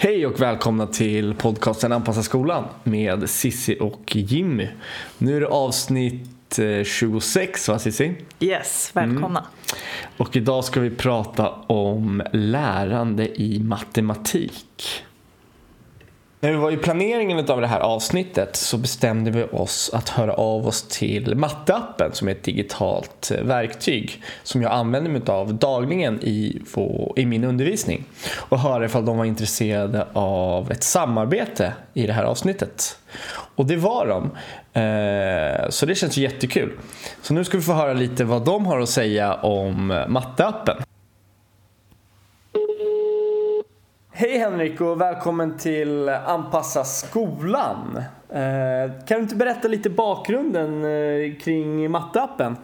Hej och välkomna till podcasten Anpassa skolan med Sissi och Jimmy. Nu är det avsnitt 26 eh, va Sissi? Yes, välkomna. Mm. Och idag ska vi prata om lärande i matematik. När vi var i planeringen av det här avsnittet så bestämde vi oss att höra av oss till matteappen som är ett digitalt eh, verktyg som jag använder mig av dagligen i, i min undervisning och höra ifall de var intresserade av ett samarbete i det här avsnittet. Och det var de. Eh, så det känns jättekul. Så nu ska vi få höra lite vad de har att säga om matteappen. Hej Henrik och välkommen till Anpassa skolan. Eh, kan du inte berätta lite bakgrunden eh, kring matteappen?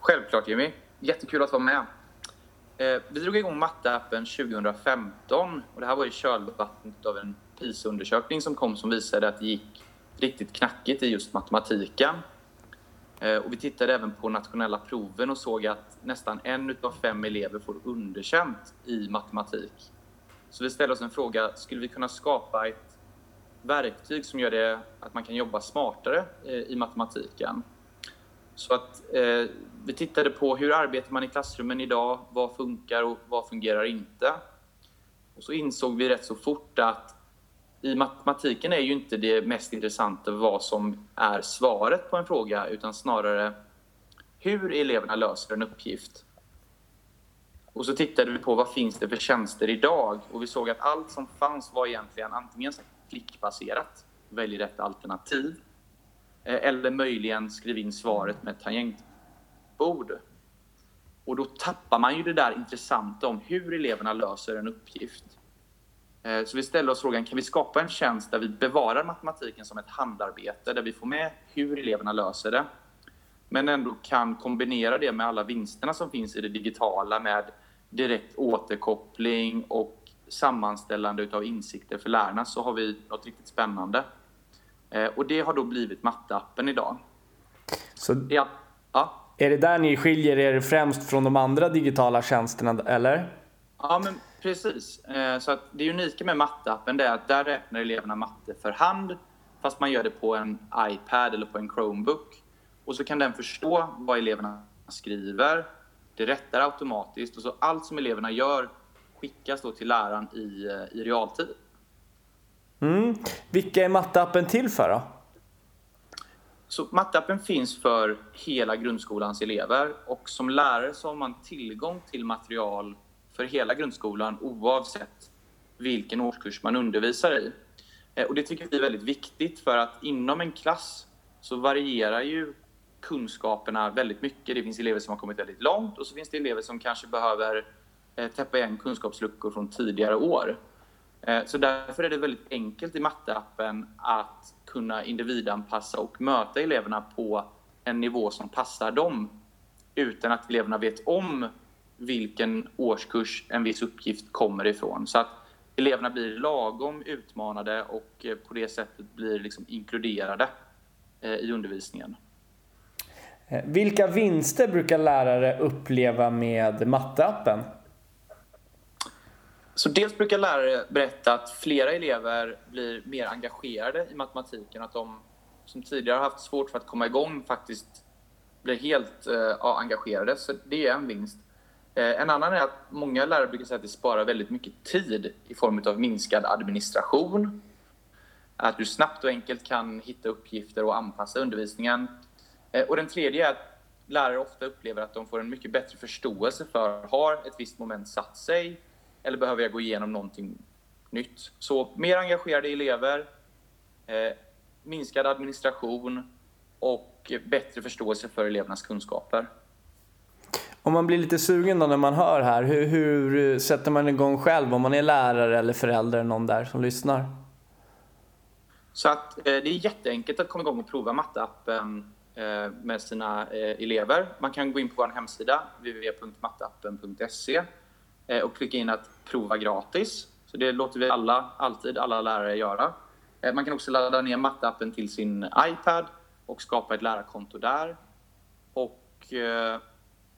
Självklart Jimmy, jättekul att vara med. Eh, vi drog igång matteappen 2015 och det här var i kölvattnet av en PISA-undersökning som kom som visade att det gick riktigt knackigt i just matematiken. Och vi tittade även på nationella proven och såg att nästan en av fem elever får underkänt i matematik. Så vi ställer oss en fråga, skulle vi kunna skapa ett verktyg som gör det att man kan jobba smartare eh, i matematiken? Så att eh, vi tittade på hur arbetar man i klassrummen idag, vad funkar och vad fungerar inte? Och så insåg vi rätt så fort att i matematiken är ju inte det mest intressanta vad som är svaret på en fråga utan snarare hur eleverna löser en uppgift. Och så tittade vi på vad finns det för tjänster idag och vi såg att allt som fanns var egentligen antingen klickbaserat, välj rätt alternativ, eh, eller möjligen skriv in svaret med ett tangentbord. Och då tappar man ju det där intressanta om hur eleverna löser en uppgift. Eh, så vi ställde oss frågan, kan vi skapa en tjänst där vi bevarar matematiken som ett handarbete, där vi får med hur eleverna löser det, men ändå kan kombinera det med alla vinsterna som finns i det digitala med direkt återkoppling och sammanställande av insikter för lärarna så har vi något riktigt spännande. Eh, och det har då blivit matteappen idag. Så ja, ja. Är det där ni skiljer er främst från de andra digitala tjänsterna, eller? Ja, men precis. Eh, så att det unika med matteappen är att där räknar eleverna matte för hand fast man gör det på en iPad eller på en Chromebook. Och så kan den förstå vad eleverna skriver det rättar automatiskt och så allt som eleverna gör skickas då till läraren i, eh, i realtid. Mm. Vilka är matteappen till för då? Så matteappen finns för hela grundskolans elever och som lärare så har man tillgång till material för hela grundskolan oavsett vilken årskurs man undervisar i. Eh, och det tycker vi är väldigt viktigt för att inom en klass så varierar ju kunskaperna väldigt mycket. Det finns elever som har kommit väldigt långt och så finns det elever som kanske behöver eh, täppa igen kunskapsluckor från tidigare år. Eh, så därför är det väldigt enkelt i matteappen att kunna individanpassa och möta eleverna på en nivå som passar dem utan att eleverna vet om vilken årskurs en viss uppgift kommer ifrån. Så att eleverna blir lagom utmanade och eh, på det sättet blir liksom inkluderade eh, i undervisningen. Eh, vilka vinster brukar lärare uppleva med matteappen? Så dels brukar lärare berätta att flera elever blir mer engagerade i matematiken. Att de som tidigare har haft svårt för att komma igång faktiskt blir helt eh, engagerade. Så det är en vinst. Eh, en annan är att många lärare brukar säga att det sparar väldigt mycket tid i form av minskad administration. Att du snabbt och enkelt kan hitta uppgifter och anpassa undervisningen och den tredje är att lärare ofta upplever att de får en mycket bättre förståelse för, har ett visst moment satt sig eller behöver jag gå igenom någonting nytt? Så mer engagerade elever, eh, minskad administration och bättre förståelse för elevernas kunskaper. Om man blir lite sugen då när man hör här, hur, hur sätter man igång själv om man är lärare eller förälder, någon där som lyssnar? Så att, eh, det är jätteenkelt att komma igång och prova matteappen Eh, Eh, med sina eh, elever. Man kan gå in på vår hemsida www.matteappen.se eh, och klicka in att prova gratis. Så det låter vi alla, alltid alla lärare göra. Man kan också ladda ner matteappen till sin iPad och skapa ett lärarkonto där. Och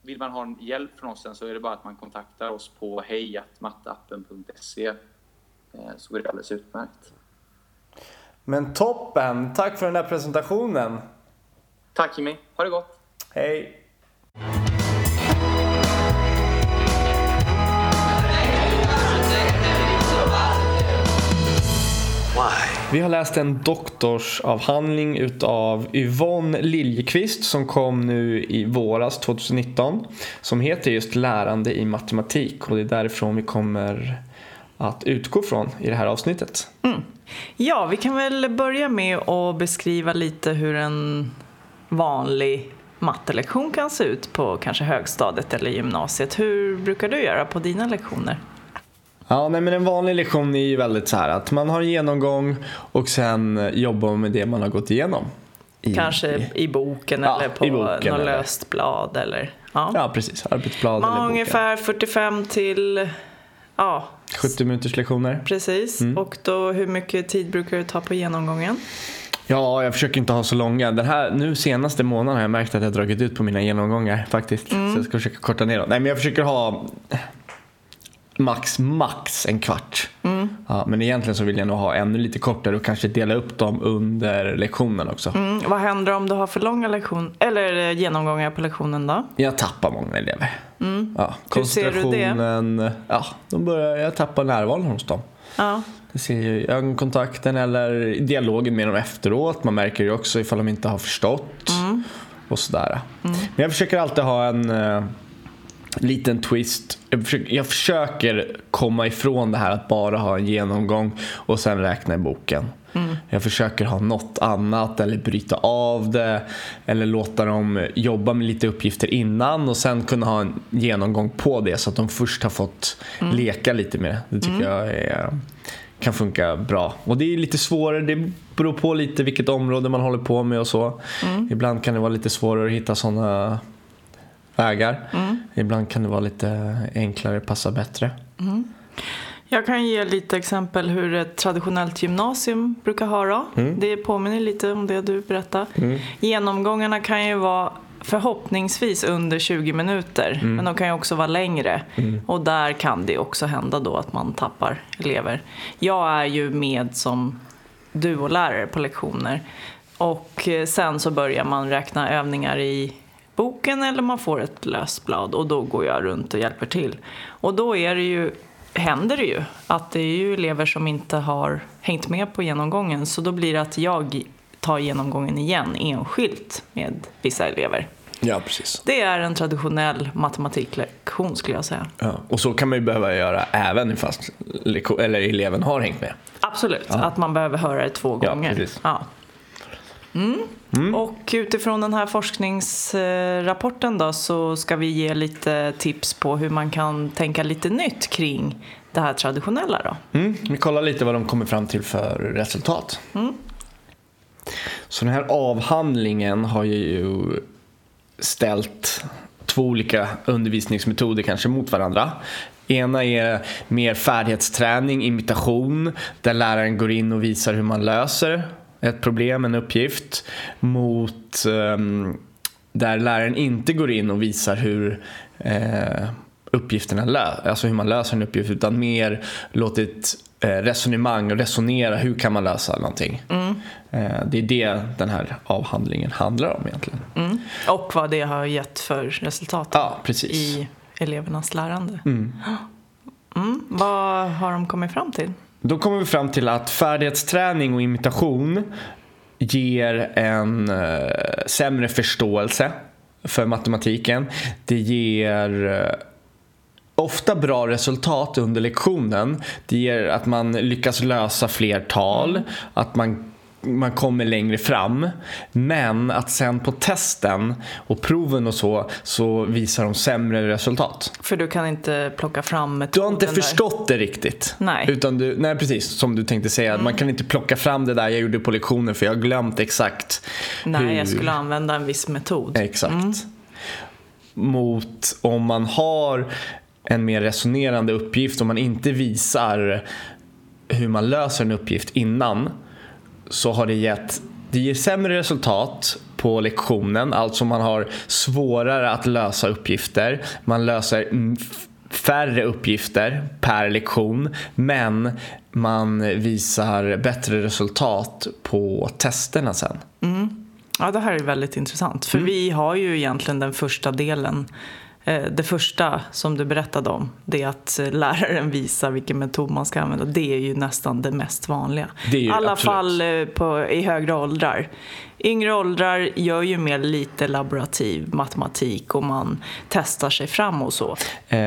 vill man ha hjälp från oss så är det bara att man kontaktar oss på hejatmatteappen.se så går det alldeles utmärkt. Men toppen! Tack för den här presentationen. Tack Jimmy, ha det gott! Hej! Vi har läst en doktorsavhandling utav Yvonne Liljeqvist som kom nu i våras 2019 som heter just lärande i matematik och det är därifrån vi kommer att utgå från i det här avsnittet. Mm. Ja, vi kan väl börja med att beskriva lite hur en vanlig mattelektion kan se ut på kanske högstadiet eller gymnasiet. Hur brukar du göra på dina lektioner? Ja, nej, men en vanlig lektion är ju väldigt så här att man har en genomgång och sen jobbar man med det man har gått igenom. I, Kanske i boken ja, eller på något löst blad eller ja. ja, precis. Arbetsblad man eller har boken. ungefär 45 till ja, 70 minuters lektioner. Precis. Mm. Och då, hur mycket tid brukar du ta på genomgången? Ja, jag försöker inte ha så långa. Den här, nu senaste månaden har jag märkt att jag dragit ut på mina genomgångar faktiskt. Mm. Så jag ska försöka korta ner dem. Nej, men jag försöker ha max, max en kvart. Mm. Ja, men egentligen så vill jag nog ha ännu lite kortare och kanske dela upp dem under lektionen också. Mm. Vad händer om du har för långa lektion, eller eh, genomgångar på lektionen då? Jag tappar många elever. Mm. Ja, Hur ser du det? Ja, de börjar, jag tappar närvaron hos dem. Ja. Det ser ju ögonkontakten eller dialogen med dem efteråt. Man märker ju också ifall de inte har förstått. Mm. Och sådär. Mm. Men jag försöker alltid ha en uh, liten twist. Jag försöker, jag försöker, komma ifrån det här att bara ha en genomgång och sen räkna i boken. Mm. Jag försöker ha något annat eller bryta av det eller låta dem jobba med lite uppgifter innan och sen kunna ha en genomgång på det så att de först har fått Mm. leka lite med det. Det tycker jag är, kan funka bra. Och det är lite svårare, det beror på lite vilket område man håller på med och så. Mm. Ibland kan det vara lite svårare att hitta sådana vägar. Mm. Ibland kan det vara lite enklare, passa bättre. Mm. Jag kan ge lite exempel hur ett traditionellt gymnasium brukar ha då. Mm. Det påminner lite om det du berättade. Mm. Genomgångarna kan ju vara förhoppningsvis under 20 minuter Mm. men de kan ju också vara längre och där kan det också hända då att man tappar elever. Jag är ju med som duolärare på lektioner och eh, sen så börjar man räkna övningar i boken eller man får ett löst blad och då går jag runt och hjälper till. Och då är det ju, händer det ju att det är ju elever som inte har hängt med på genomgången så då blir det att jag tar genomgången igen enskilt med vissa elever. Ja, precis. Det är en traditionell matematiklektion skulle jag säga. Ja. Och så kan man ju behöva göra även fast eller eleven har hängt med. Absolut, Ja. att man behöver höra det två Ja, gånger. precis. Ja. Mm. Och utifrån den här forskningsrapporten då så ska vi ge lite tips på hur man kan tänka lite nytt kring det här traditionella då. Mm. Vi kollar lite vad de kommer fram till för resultat. Mm. Så den här avhandlingen har ju ställt två olika undervisningsmetoder kanske mot varandra. Ena är mer färdighetsträning, imitation, där läraren går in och visar hur man löser ett problem, en uppgift, mot um, där läraren inte går in och visar hur eh, uppgifterna lö- alltså hur man löser en uppgift utan mer låtit eh, resonemang och resonera hur kan man lösa någonting. Mm. Eh, det är det den här avhandlingen handlar om egentligen. Mm. Och vad det har gett för resultat Ja, i elevernas lärande. Mm. Mm. Vad har de kommit fram till? Då kommer vi fram till att färdighetsträning och imitation ger en eh, sämre förståelse för matematiken. Det ger eh, ofta bra resultat under lektionen. Det ger att man lyckas lösa fler tal, att man man kommer längre fram. Men att sen på testen och proven och så, så visar de sämre resultat. För du kan inte plocka fram Du har inte där. förstått det riktigt. Nej. Utan du, nej precis, som du tänkte säga. Man kan inte plocka fram det där jag gjorde på lektionen för jag har glömt exakt. Nej, hur... jag skulle använda en viss metod. Exakt. Mot om man har en mer resonerande uppgift och man inte visar hur man löser en uppgift innan så har det gett det ger sämre resultat på lektionen, alltså man har svårare att lösa uppgifter. Man löser färre uppgifter per lektion men man visar bättre resultat på testerna sen. Mm. Ja, det här är väldigt intressant. För mm. vi har ju egentligen den första delen det första som du berättade om, det är att eh, läraren visar vilken metod man ska använda. Det är ju nästan det mest vanliga. I alla absolut. fall eh, på, i högre åldrar. Yngre åldrar gör ju mer lite laborativ matematik och man testar sig fram och så. Eh,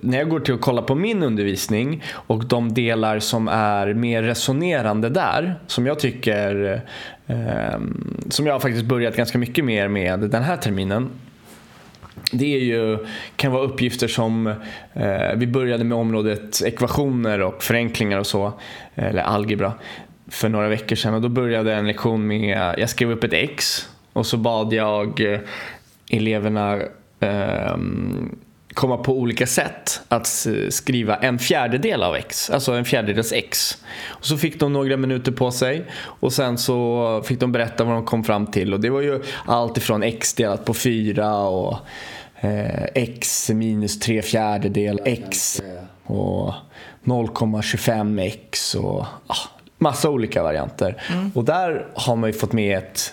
när jag går till att kolla på min undervisning och de delar som är mer resonerande där, som jag tycker, eh, som jag har faktiskt börjat ganska mycket mer med den här terminen, det är ju, kan vara uppgifter som, eh, vi började med området ekvationer och förenklingar och så, eh, eller algebra, för några veckor sedan och då började en lektion med, jag skrev upp ett X och så bad jag eh, eleverna eh, komma på olika sätt att skriva en fjärdedel av x, alltså en fjärdedels x. Och så fick de några minuter på sig och sen så fick de berätta vad de kom fram till och det var ju allt ifrån x delat på 4 och eh, x minus 3 fjärdedel x och 0,25x och ah, massa olika varianter. Mm. Och där har man ju fått med ett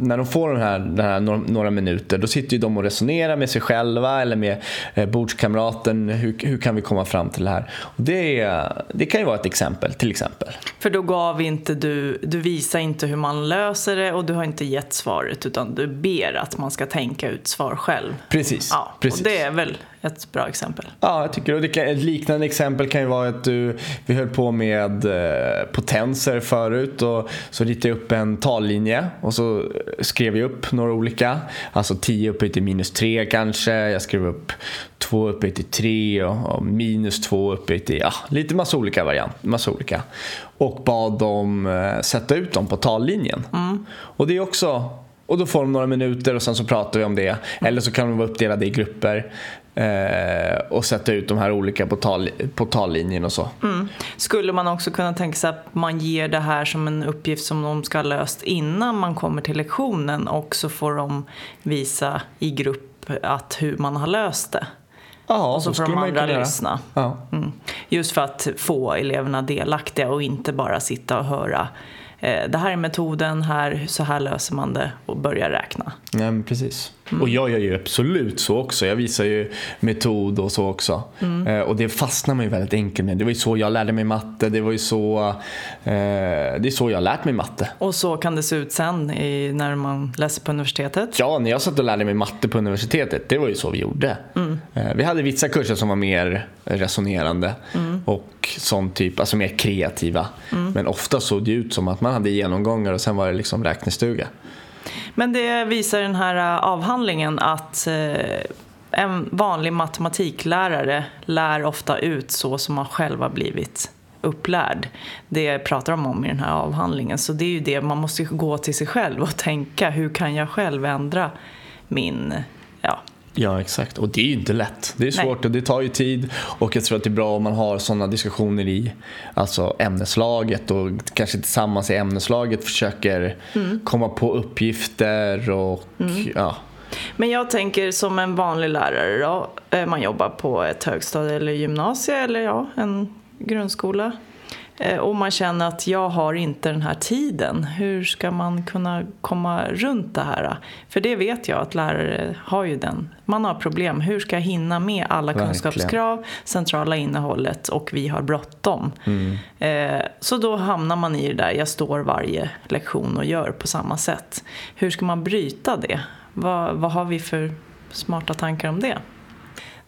när de får den här, den här några minuter då sitter ju de och resonerar med sig själva eller med eh, bordskamraten. Hur, hur kan vi komma fram till det här? Och det, det kan ju vara ett exempel till exempel. För då gav inte du, du visar inte hur man löser det och du har inte gett svaret utan du ber att man ska tänka ut svar själv. Precis. Ja, precis. Och det är väl ett bra exempel. Ja, jag tycker det. Kan, ett liknande exempel kan ju vara att du, vi höll på med eh, potenser förut och så ritade jag upp en tallinje och så skrev jag upp några olika. Alltså 10 upphöjt till minus 3 kanske. Jag skrev upp 2 upphöjt till 3 och, och minus 2 upphöjt till ja, lite massa olika varianter. Massa olika. Och bad dem eh, sätta ut dem på tallinjen. Mm. Och det är också och då får de några minuter och sen så pratar vi om det. Eller så kan de vara uppdelade i grupper eh, och sätta ut de här olika på, tal, på tallinjen och så. Mm. Skulle man också kunna tänka sig att man ger det här som en uppgift som de ska ha löst innan man kommer till lektionen och så får de visa i grupp att hur man har löst det? Ja, och så, så får de andra lyssna. Ja. Mm. Just för att få eleverna delaktiga och inte bara sitta och höra eh, det här är metoden, här, så här löser man det och börja räkna. Ja, precis. Mm. Och jag gör ju absolut så också. Jag visar ju metod och så också. Mm. Eh, och det fastnar man ju väldigt enkelt med. Det var ju så jag lärde mig matte. Det var ju så, eh, det är så jag lärt mig matte. Och så kan det se ut sen i, när man läser på universitetet? Ja, när jag satt och lärde mig matte på universitetet, det var ju så vi gjorde. Mm. Eh, vi hade vissa kurser som var mer resonerande mm. och sån typ, alltså mer kreativa. Mm. Men ofta såg det ut som att man hade genomgångar och sen var det liksom räknestuga. Men det visar den här eh, avhandlingen att eh, en vanlig matematiklärare lär ofta ut så som man själv har blivit upplärd. Det pratar de om i den här avhandlingen. Så det är ju det, man måste gå till sig själv och tänka hur kan jag själv ändra min ja, Ja, exakt. Och det är ju inte lätt. Det är svårt Nej. och det tar ju tid. Och jag tror att det är bra om man har sådana diskussioner i alltså ämneslaget och kanske tillsammans i ämneslaget försöker mm. komma på uppgifter och mm. ja. Men jag tänker som en vanlig lärare då, eh, man jobbar på ett högstadie eller gymnasie eller ja, en grundskola. Eh, och man känner att jag har inte den här tiden. Hur ska man kunna komma runt det här? För det vet jag att lärare har ju den. Man har problem. Hur ska jag hinna med alla Verkligen. kunskapskrav, centrala innehållet och vi har bråttom. Mm. Eh, så då hamnar man i det där, jag står varje lektion och gör på samma sätt. Hur ska man bryta det? Vad, vad har vi för smarta tankar om det?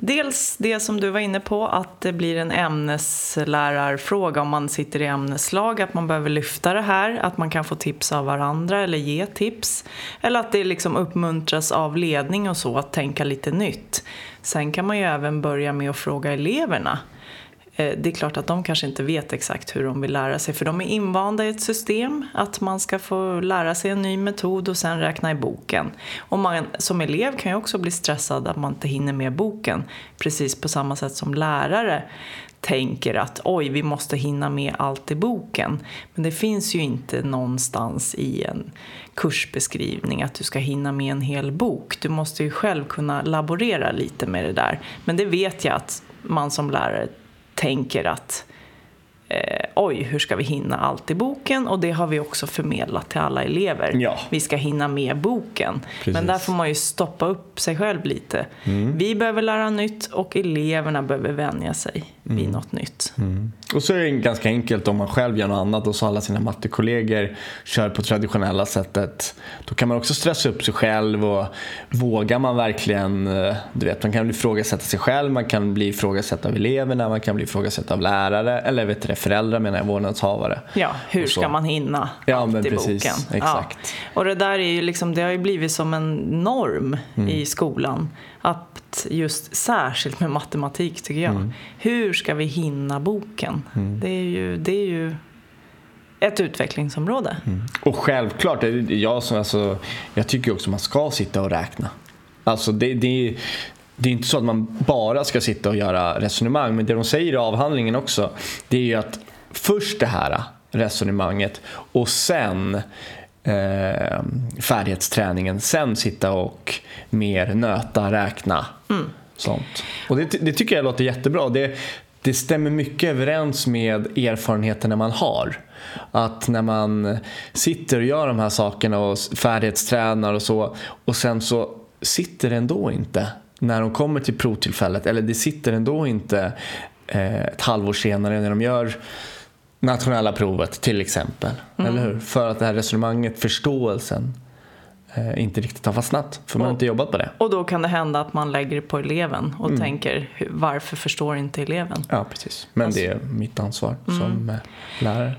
Dels det som du var inne på, att det blir en ämneslärarfråga om man sitter i ämneslag, att man behöver lyfta det här, att man kan få tips av varandra eller ge tips. Eller att det liksom uppmuntras av ledning och så att tänka lite nytt. Sen kan man ju även börja med att fråga eleverna. Eh, det är klart att de kanske inte vet exakt hur de vill lära sig för de är invanda i ett system att man ska få lära sig en ny metod och sen räkna i boken. Och man som elev kan ju också bli stressad att man inte hinner med boken precis på samma sätt som lärare tänker att oj, vi måste hinna med allt i boken. Men det finns ju inte någonstans i en kursbeskrivning att du ska hinna med en hel bok. Du måste ju själv kunna laborera lite med det där. Men det vet jag att man som lärare tänker att eh, oj, hur ska vi hinna allt i boken? Och det har vi också förmedlat till alla elever. Ja. Vi ska hinna med boken. Precis. Men där får man ju stoppa upp sig själv lite. Vi behöver lära nytt och eleverna behöver vänja sig vid något nytt. Och så är det ganska enkelt om man själv gör något annat och så alla sina mattekollegor kör på traditionella sättet. Då kan man också stressa upp sig själv och vågar man verkligen, eh, du vet man kan bli ifrågasätta sig själv, man kan bli ifrågasatt av eleverna, man kan bli ifrågasatt av lärare eller vet du, föräldrar menar jag, vårdnadshavare. Ja, hur ska man hinna Ja, allt men i precis. boken? Exakt. Ja. Och det där är ju liksom, det har ju blivit som en norm Mm. i skolan. Att just särskilt med matematik tycker jag. Mm. Hur ska vi hinna boken? Det, är ju, det är ju ett utvecklingsområde. Och självklart, jag, som, alltså, jag tycker också man ska sitta och räkna. Alltså det, det, det är inte så att man bara ska sitta och göra resonemang, men det de säger i avhandlingen också, det är ju att först det här resonemanget och sen eh, färdighetsträningen, sen sitta och mer nöta, räkna. Sånt. Och det, det tycker jag låter jättebra. Det, det stämmer mycket överens med erfarenheterna man har. Att när man sitter och gör de här sakerna och färdighetstränar och så och sen så sitter det ändå inte när de kommer till provtillfället eller det sitter ändå inte eh, ett halvår senare när de gör nationella provet till exempel. Eller hur? För att det här resonemanget, förståelsen eh, inte riktigt har fastnat för man har inte jobbat på det. Och då kan det hända att man lägger det på eleven och Mm. tänker "Hur- varför förstår inte eleven? Ja, precis. Men det är mitt ansvar som eh, lärare.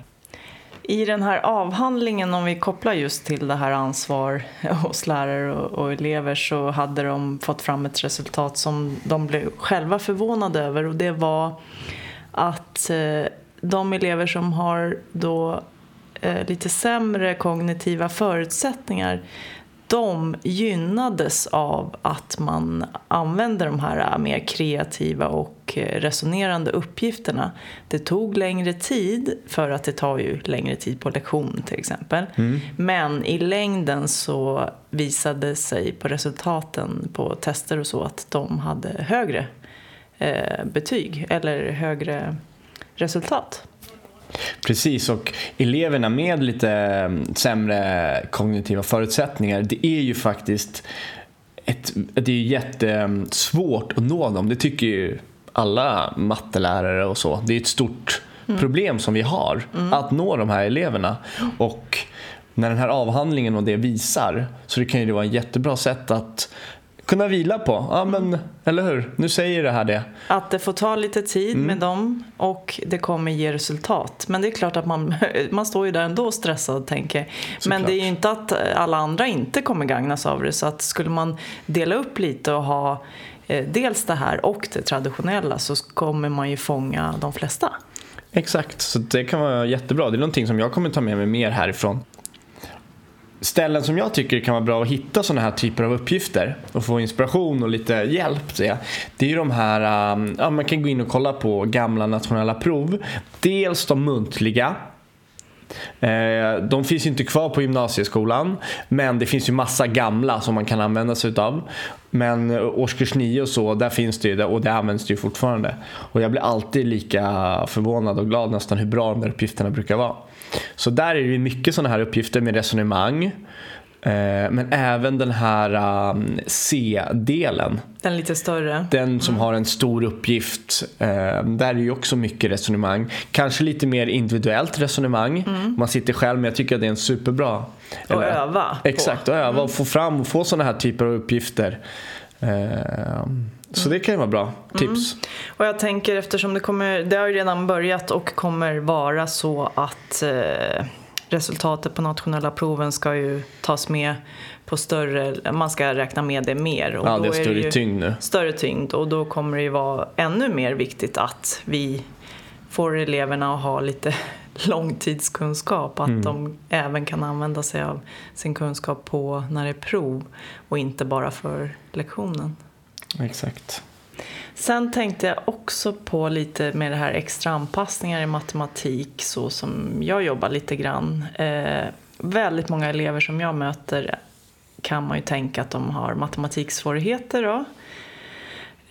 I den här avhandlingen, om vi kopplar just till det här ansvar hos lärare och, och elever så hade de fått fram ett resultat som de blev själva förvånade över. Och det var att eh, de elever som har då eh, lite sämre kognitiva förutsättningar de gynnades av att man använde de här mer kreativa och eh, resonerande uppgifterna. Det tog längre tid, för att det tar ju längre tid på lektion till exempel. Men i längden så visade sig på resultaten på tester och så att de hade högre eh, betyg eller högre resultat. Precis, och eleverna med lite mm, sämre kognitiva förutsättningar, det är ju faktiskt ett, det är jättesvårt att nå dem. Det tycker ju alla mattelärare och så. Det är ett stort problem som vi har, att nå de här eleverna. Och när den här avhandlingen och det visar, så det kan ju vara ett jättebra sätt att kunna vila på. Ja, men, eller hur? Nu säger det här det. Att det får ta lite tid med dem och det kommer ge resultat. Men det är klart att man, man står ju där ändå stressad tänker. Men det är ju inte att alla andra inte kommer gagnas av det. Så att skulle man dela upp lite och ha eh, dels det här och det traditionella så kommer man ju fånga de flesta. Exakt, så det kan vara jättebra. Det är någonting som jag kommer ta med mig mer härifrån. Ställen som jag tycker kan vara bra att hitta sådana här typer av uppgifter och få inspiration och lite hjälp så det är ju de här, um, ja, man kan gå in och kolla på gamla nationella prov. Dels de muntliga, Eh, de finns ju inte kvar på gymnasieskolan men det finns ju massa gamla som man kan använda sig utav. Men eh, årskurs 9 och så, där finns det ju och det används det ju fortfarande. Och jag blir alltid lika förvånad och glad nästan hur bra de där uppgifterna brukar vara. Så där är det ju mycket sådana här uppgifter med resonemang eh, Men även den här um, C-delen. Den lite större. Den som har en stor uppgift. Eh, där är ju också mycket resonemang. Kanske lite mer individuellt resonemang. Man sitter själv men jag tycker att det är en superbra. Eller- öva på. Exakt, och öva och få fram och få sådana här typer av uppgifter. Eh, så det kan ju vara bra tips. Och jag tänker eftersom det kommer, det har ju redan börjat och kommer vara så att eh, resultatet på nationella proven ska ju tas med på större, man ska räkna med det mer. Och Ja, det är är större ju tyngd nu. Större tyngd och då kommer det ju vara ännu mer viktigt att vi får eleverna att ha lite långtidskunskap. Att Mm. de även kan använda sig av sin kunskap på när det är prov och inte bara för lektionen. Exakt. Sen tänkte jag också på lite med det här extra anpassningar i matematik så som jag jobbar lite grann. Eh, väldigt många elever som jag möter kan man ju tänka att de har matematiksvårigheter då.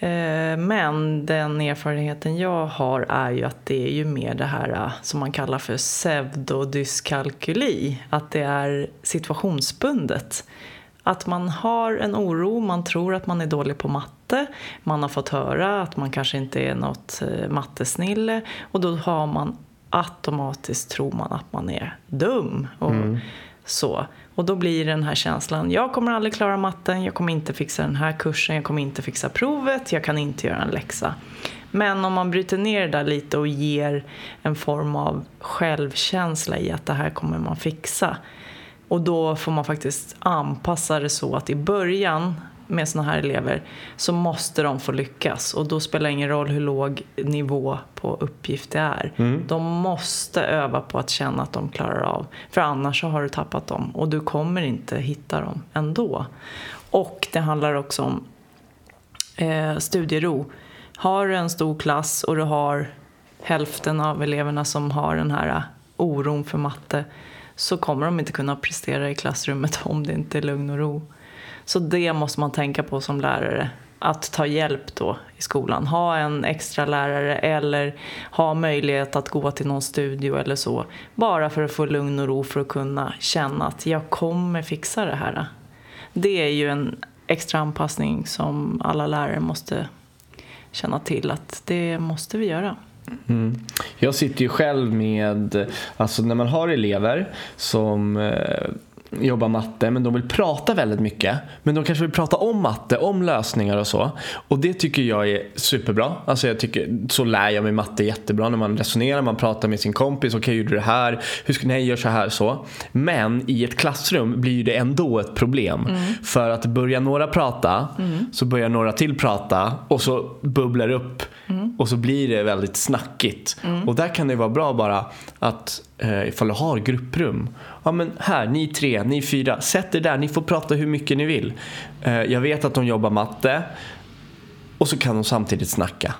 Eh, men den erfarenheten jag har är ju att det är ju mer det här eh, som man kallar för pseudodyskalkyli. Att det är situationsbundet. Att man har en oro, man tror att man är dålig på matte, man har fått höra att man kanske inte är något eh, mattesnille och då har man automatiskt tror man att man är dum. Och så. Och då blir den här känslan, jag kommer aldrig klara matten, jag kommer inte fixa den här kursen, jag kommer inte fixa provet, jag kan inte göra en läxa. Men om man bryter ner det där lite och ger en form av självkänsla i att det här kommer man fixa. Och då får man faktiskt anpassa det så att i början med såna här elever så måste de få lyckas. Och då spelar det ingen roll hur låg nivå på uppgift det är. De måste öva på att känna att de klarar av. För annars så har du tappat dem och du kommer inte hitta dem ändå. Och det handlar också om eh, studiero. Har du en stor klass och du har hälften av eleverna som har den här oron för matte så kommer de inte kunna prestera i klassrummet om det inte är lugn och ro. Så det måste man tänka på som lärare. Att ta hjälp då i skolan. Ha en extra lärare eller ha möjlighet att gå till någon studio eller så. Bara för att få lugn och ro för att kunna känna att jag kommer fixa det här. Det är ju en extra anpassning som alla lärare måste känna till att det måste vi göra. Mm. Jag sitter ju själv med, alltså när man har elever som eh, jobbar matte men de vill prata väldigt mycket. Men de kanske vill prata om matte, om lösningar och så. Och det tycker jag är superbra. Alltså jag tycker, så lär jag mig matte jättebra när man resonerar, man pratar med sin kompis. Okej, okay, gjorde du det här? Hur ska, nej, gör så här så. Men i ett klassrum blir det ändå ett problem. För att börjar några prata så börjar några till prata och så bubblar det Och så blir det väldigt snackigt. Och där kan det vara bra bara att eh, ifall du har grupprum. Ja men här, ni tre, ni fyra, sätt er där, ni får prata hur mycket ni vill. Eh, jag vet att de jobbar matte. Och så kan de samtidigt snacka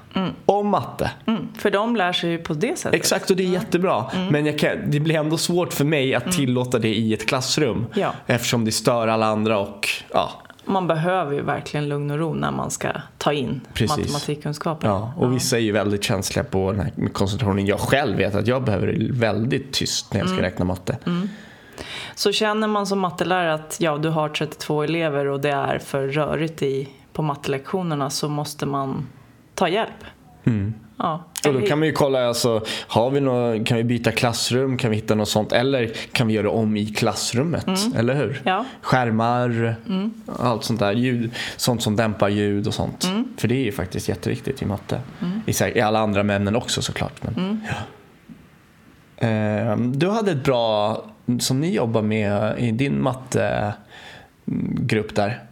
om matte. Mm, för de lär sig ju på det sättet. Exakt och det är jättebra. Men kan, det blir ändå svårt för mig att tillåta det i ett klassrum. Ja. Eftersom det stör alla andra och ja. Man behöver ju verkligen lugn och ro när man ska ta in Precis. matematikkunskapen. Ja, och vissa är ju väldigt känsliga på den här koncentrationen. Jag själv vet att jag behöver det väldigt tyst när jag ska räkna matte. Så känner man som mattelärare att ja, du har 32 elever och det är för rörigt i, på mattelektionerna så måste man ta hjälp. Ja. Och då kan man ju kolla, alltså, har vi något, kan vi byta klassrum, kan vi hitta något sånt? Eller kan vi göra om i klassrummet? Eller hur? Ja. Skärmar, allt sånt där. Ljud, sånt som dämpar ljud och sånt. För det är ju faktiskt jätteviktigt i matte. I, sä- I alla andra ämnen också såklart. Men, ja. Ehm, Du hade ett bra, som ni jobbar med i din mattegrupp där.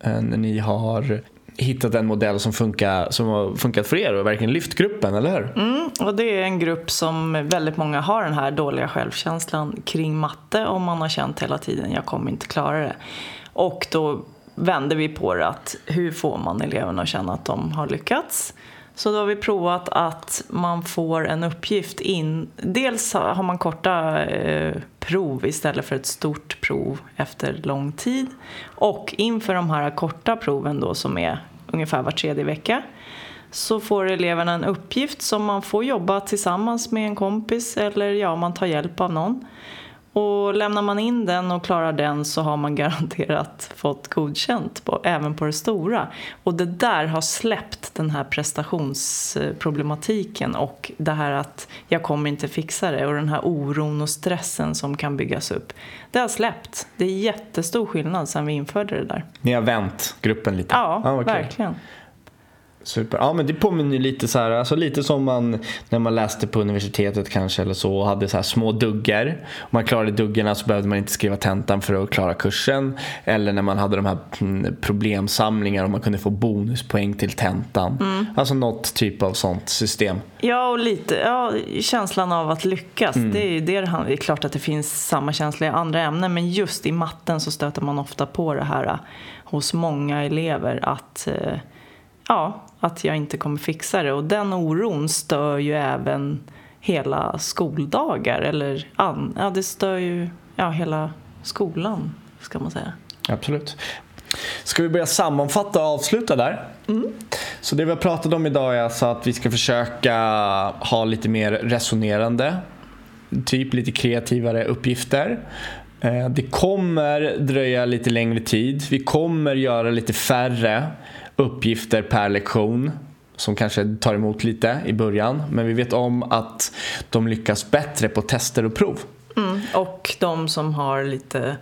Eh, När ni har hittat en modell som, funkar, som har funkat för er och verkligen lyft gruppen, eller hur? Mm, och det är en grupp som väldigt många har den här dåliga självkänslan kring matte och man har känt hela tiden jag kommer inte klara det. Och då vänder vi på det att hur får man eleverna att känna att de har lyckats? Så då har vi provat att man får en uppgift in. Dels har man korta eh, prov istället för ett stort prov efter lång tid. Och inför de här korta proven då som är ungefär var tredje vecka så får eleverna en uppgift som man får jobba tillsammans med en kompis eller ja, man tar hjälp av någon. Och lämnar man in den och klarar den så har man garanterat fått godkänt på, även på det stora. Och det där har släppt den här prestationsproblematiken och det här att jag kommer inte fixa det och den här oron och stressen som kan byggas upp. Det har släppt. Det är jättestor skillnad sedan vi införde det där. Ni har vänt gruppen lite? Ja, vad kul. verkligen. Super. Ja men det påminner ju lite så här, alltså lite som man när man läste på universitetet kanske eller så och hade så här små duggar. Om man klarade duggarna så behövde man inte skriva tentan för att klara kursen. Eller när man hade de här mm, problemsamlingar och man kunde få bonuspoäng till tentan. Mm. Alltså något typ av sånt system. Ja, och lite ja, känslan av att lyckas. Det är ju det det är klart att det finns samma känsla i andra ämnen men just i matten så stöter man ofta på det här eh, hos många elever att eh, ja, att jag inte kommer fixa det. Och den oron stör ju även hela skoldagar. Eller an, ja, det stör ju ja, hela skolan, ska man säga. Absolut. Ska vi börja sammanfatta och avsluta där? Så det vi har pratat om idag är alltså att vi ska försöka ha lite mer resonerande, typ lite kreativare uppgifter. Eh, Det kommer dröja lite längre tid. Vi kommer göra lite färre uppgifter per lektion som kanske tar emot lite i början. Men vi vet om att de lyckas bättre på tester och prov. Mm. Och de som har lite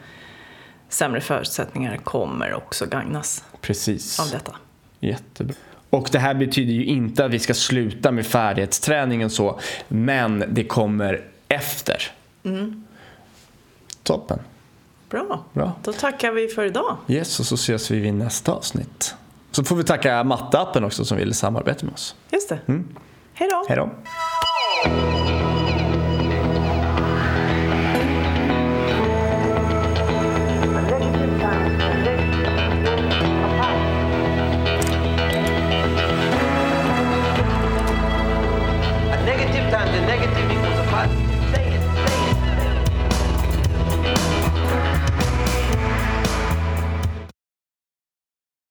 sämre förutsättningar kommer också gagnas Precis. av detta. Jättebra. Och det här betyder ju inte att vi ska sluta med färdighetsträningen så, men det kommer efter. Toppen. Bra. Bra. Då tackar vi för idag. Yes, och så ses vi vid nästa avsnitt. Så får vi tacka matteappen också som ville samarbeta med oss. Just det. Hej då. Hej då.